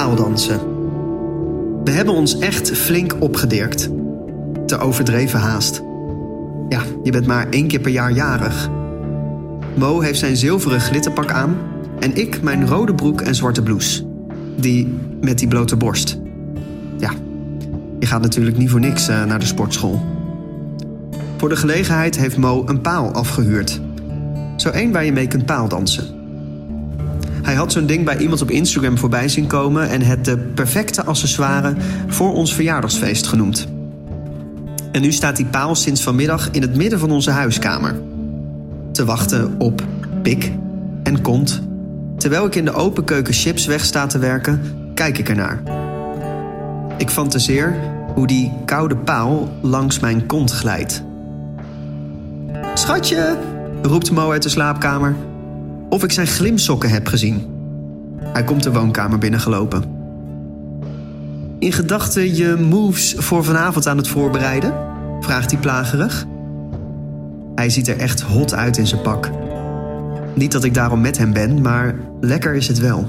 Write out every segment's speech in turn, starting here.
Paaldansen. We hebben ons echt flink opgedirkt. Te overdreven haast. Ja, je bent maar één keer per jaar jarig. Mo heeft zijn zilveren glitterpak aan en ik mijn rode broek en zwarte blouse. Die met die blote borst. Ja, je gaat natuurlijk niet voor niks eh, naar de sportschool. Voor de gelegenheid heeft Mo een paal afgehuurd. Zo één waar je mee kunt paaldansen. Hij had zo'n ding bij iemand op Instagram voorbij zien komen en het de perfecte accessoire voor ons verjaardagsfeest genoemd. En nu staat die paal sinds vanmiddag in het midden van onze huiskamer. Te wachten op pik en kont. Terwijl ik in de open keuken chips weg sta te werken, kijk ik ernaar. Ik fantaseer hoe die koude paal langs mijn kont glijdt. Schatje, roept Mo uit de slaapkamer. Of ik zijn glimsokken heb gezien. Hij komt de woonkamer binnengelopen. In gedachten je moves voor vanavond aan het voorbereiden? vraagt hij plagerig. Hij ziet er echt hot uit in zijn pak. Niet dat ik daarom met hem ben, maar lekker is het wel.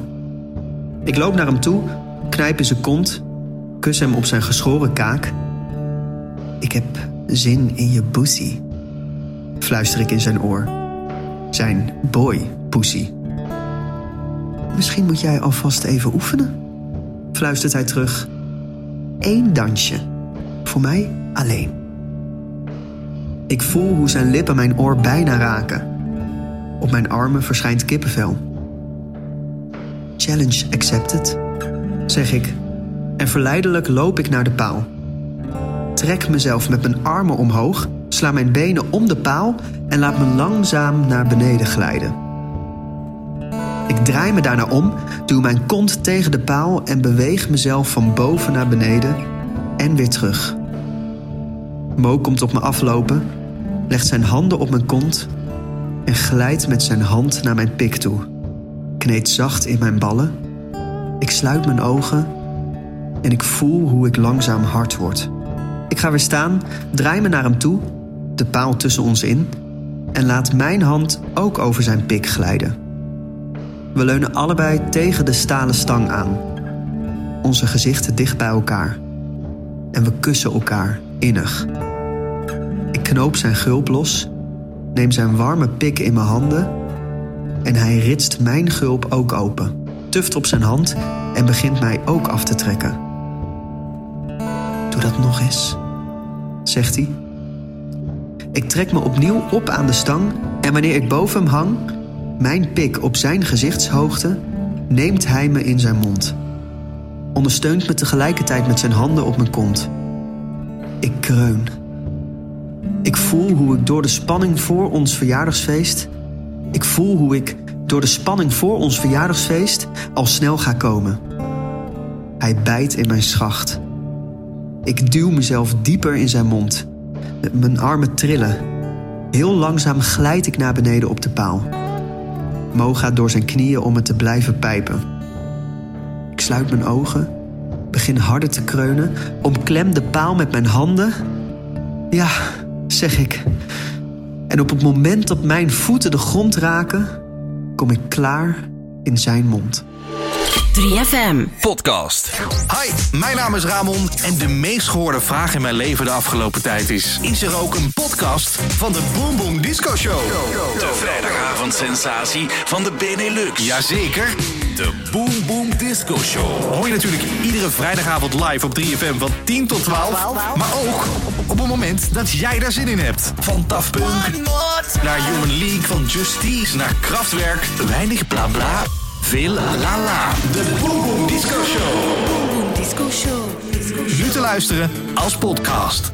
Ik loop naar hem toe, knijp in zijn kont, kus hem op zijn geschoren kaak. Ik heb zin in je pussy, fluister ik in zijn oor. Zijn boy Misschien moet jij alvast even oefenen, fluistert hij terug. Eén dansje, voor mij alleen. Ik voel hoe zijn lippen mijn oor bijna raken. Op mijn armen verschijnt kippenvel. Challenge accepted, zeg ik. En verleidelijk loop ik naar de paal. Trek mezelf met mijn armen omhoog, sla mijn benen om de paal en laat me langzaam naar beneden glijden. Ik draai me daarna om, duw mijn kont tegen de paal en beweeg mezelf van boven naar beneden en weer terug. Mo komt op me aflopen, legt zijn handen op mijn kont en glijdt met zijn hand naar mijn pik toe. Kneedt zacht in mijn ballen. Ik sluit mijn ogen en ik voel hoe ik langzaam hard word. Ik ga weer staan, draai me naar hem toe, de paal tussen ons in, en laat mijn hand ook over zijn pik glijden. We leunen allebei tegen de stalen stang aan, onze gezichten dicht bij elkaar. En we kussen elkaar innig. Ik knoop zijn gulp los, neem zijn warme pik in mijn handen en hij ritst mijn gulp ook open, tuft op zijn hand en begint mij ook af te trekken. Doe dat nog eens, zegt hij. Ik trek me opnieuw op aan de stang en wanneer ik boven hem hang, mijn pik op zijn gezichtshoogte, neemt hij me in zijn mond. Ondersteunt me tegelijkertijd met zijn handen op mijn kont. Ik kreun. Ik voel hoe ik door de spanning voor ons verjaardagsfeest. Ik voel hoe ik door de spanning voor ons verjaardagsfeest al snel ga komen. Hij bijt in mijn schacht. Ik duw mezelf dieper in zijn mond. Mijn armen trillen. Heel langzaam glijd ik naar beneden op de paal. Mo gaat door zijn knieën om het te blijven pijpen. Ik sluit mijn ogen, begin harder te kreunen, omklem de paal met mijn handen. Ja, zeg ik. En op het moment dat mijn voeten de grond raken, kom ik klaar in zijn mond. 3FM. Podcast. Hi, mijn naam is Ramon en de meest gehoorde vraag in mijn leven de afgelopen tijd is... is er ook een podcast van de Boom Boom Disco Show? De vrijdagavondsensatie van de Benelux. Jazeker. De Boom Boom Disco Show. Hoor je natuurlijk iedere vrijdagavond live op 3FM van 10 tot 12. Maar ook op het moment dat jij daar zin in hebt. Van Daft Punk naar Human League, van Justice naar Kraftwerk. Weinig bla bla, veel la la. De Boom Boom Disco Show. Disco Show. Nu te luisteren als podcast.